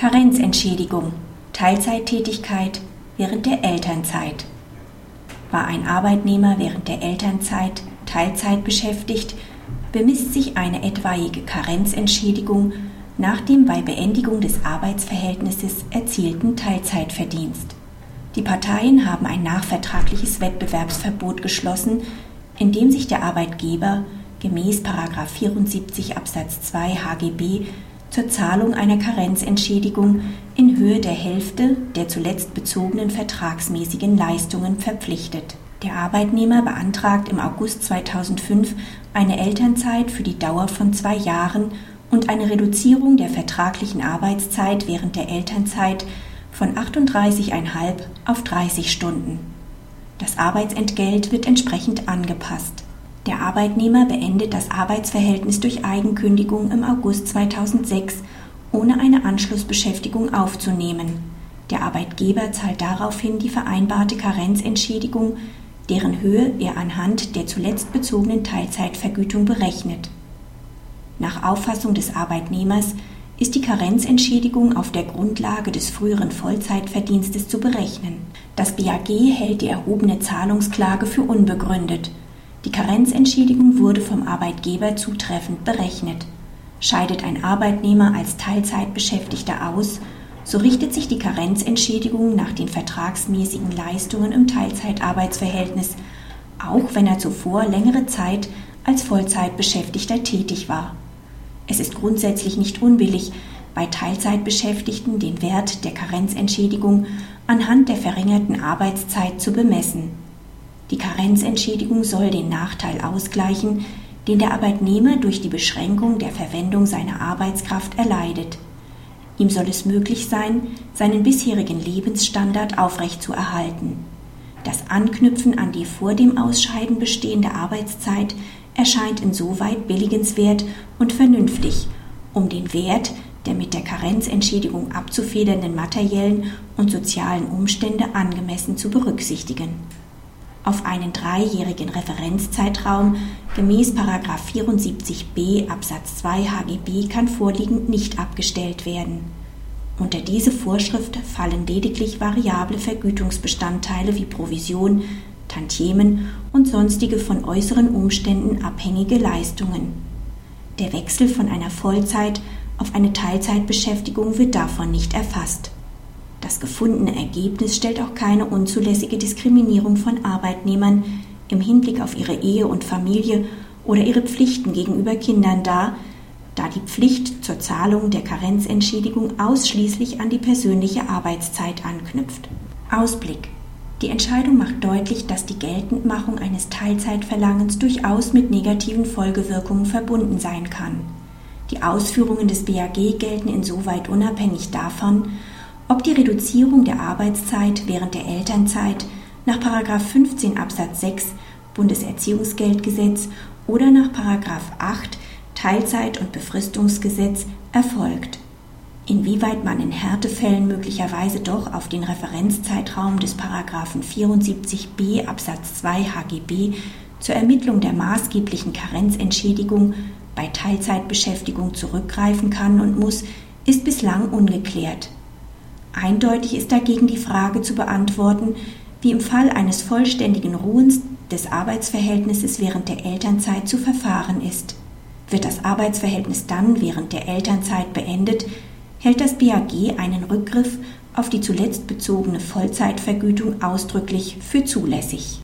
Karenzentschädigung, Teilzeittätigkeit während der Elternzeit. War ein Arbeitnehmer während der Elternzeit Teilzeit beschäftigt, bemisst sich eine etwaige Karenzentschädigung nach dem bei Beendigung des Arbeitsverhältnisses erzielten Teilzeitverdienst. Die Parteien haben ein nachvertragliches Wettbewerbsverbot geschlossen, in dem sich der Arbeitgeber gemäß 74 Absatz 2 HGB zur Zahlung einer Karenzentschädigung in Höhe der Hälfte der zuletzt bezogenen vertragsmäßigen Leistungen verpflichtet. Der Arbeitnehmer beantragt im August 2005 eine Elternzeit für die Dauer von zwei Jahren und eine Reduzierung der vertraglichen Arbeitszeit während der Elternzeit von 38,5 auf 30 Stunden. Das Arbeitsentgelt wird entsprechend angepasst. Der Arbeitnehmer beendet das Arbeitsverhältnis durch Eigenkündigung im August 2006, ohne eine Anschlussbeschäftigung aufzunehmen. Der Arbeitgeber zahlt daraufhin die vereinbarte Karenzentschädigung, deren Höhe er anhand der zuletzt bezogenen Teilzeitvergütung berechnet. Nach Auffassung des Arbeitnehmers ist die Karenzentschädigung auf der Grundlage des früheren Vollzeitverdienstes zu berechnen. Das BAG hält die erhobene Zahlungsklage für unbegründet. Die Karenzentschädigung wurde vom Arbeitgeber zutreffend berechnet. Scheidet ein Arbeitnehmer als Teilzeitbeschäftigter aus, so richtet sich die Karenzentschädigung nach den vertragsmäßigen Leistungen im Teilzeitarbeitsverhältnis, auch wenn er zuvor längere Zeit als Vollzeitbeschäftigter tätig war. Es ist grundsätzlich nicht unbillig, bei Teilzeitbeschäftigten den Wert der Karenzentschädigung anhand der verringerten Arbeitszeit zu bemessen. Die Karenzentschädigung soll den Nachteil ausgleichen, den der Arbeitnehmer durch die Beschränkung der Verwendung seiner Arbeitskraft erleidet. Ihm soll es möglich sein, seinen bisherigen Lebensstandard aufrechtzuerhalten. Das Anknüpfen an die vor dem Ausscheiden bestehende Arbeitszeit erscheint insoweit billigenswert und vernünftig, um den Wert der mit der Karenzentschädigung abzufedernden materiellen und sozialen Umstände angemessen zu berücksichtigen auf einen dreijährigen Referenzzeitraum gemäß 74b Absatz 2 HGB kann vorliegend nicht abgestellt werden. Unter diese Vorschrift fallen lediglich variable Vergütungsbestandteile wie Provision, Tantiemen und sonstige von äußeren Umständen abhängige Leistungen. Der Wechsel von einer Vollzeit auf eine Teilzeitbeschäftigung wird davon nicht erfasst. Das gefundene Ergebnis stellt auch keine unzulässige Diskriminierung von Arbeitnehmern im Hinblick auf ihre Ehe und Familie oder ihre Pflichten gegenüber Kindern dar, da die Pflicht zur Zahlung der Karenzentschädigung ausschließlich an die persönliche Arbeitszeit anknüpft. Ausblick die Entscheidung macht deutlich, dass die Geltendmachung eines Teilzeitverlangens durchaus mit negativen Folgewirkungen verbunden sein kann. Die Ausführungen des BAG gelten insoweit unabhängig davon, ob die Reduzierung der Arbeitszeit während der Elternzeit nach 15 Absatz 6 Bundeserziehungsgeldgesetz oder nach 8 Teilzeit- und Befristungsgesetz erfolgt. Inwieweit man in Härtefällen möglicherweise doch auf den Referenzzeitraum des 74b Absatz 2 HGB zur Ermittlung der maßgeblichen Karenzentschädigung bei Teilzeitbeschäftigung zurückgreifen kann und muss, ist bislang ungeklärt. Eindeutig ist dagegen die Frage zu beantworten, wie im Fall eines vollständigen Ruhens des Arbeitsverhältnisses während der Elternzeit zu verfahren ist. Wird das Arbeitsverhältnis dann während der Elternzeit beendet, hält das BAG einen Rückgriff auf die zuletzt bezogene Vollzeitvergütung ausdrücklich für zulässig.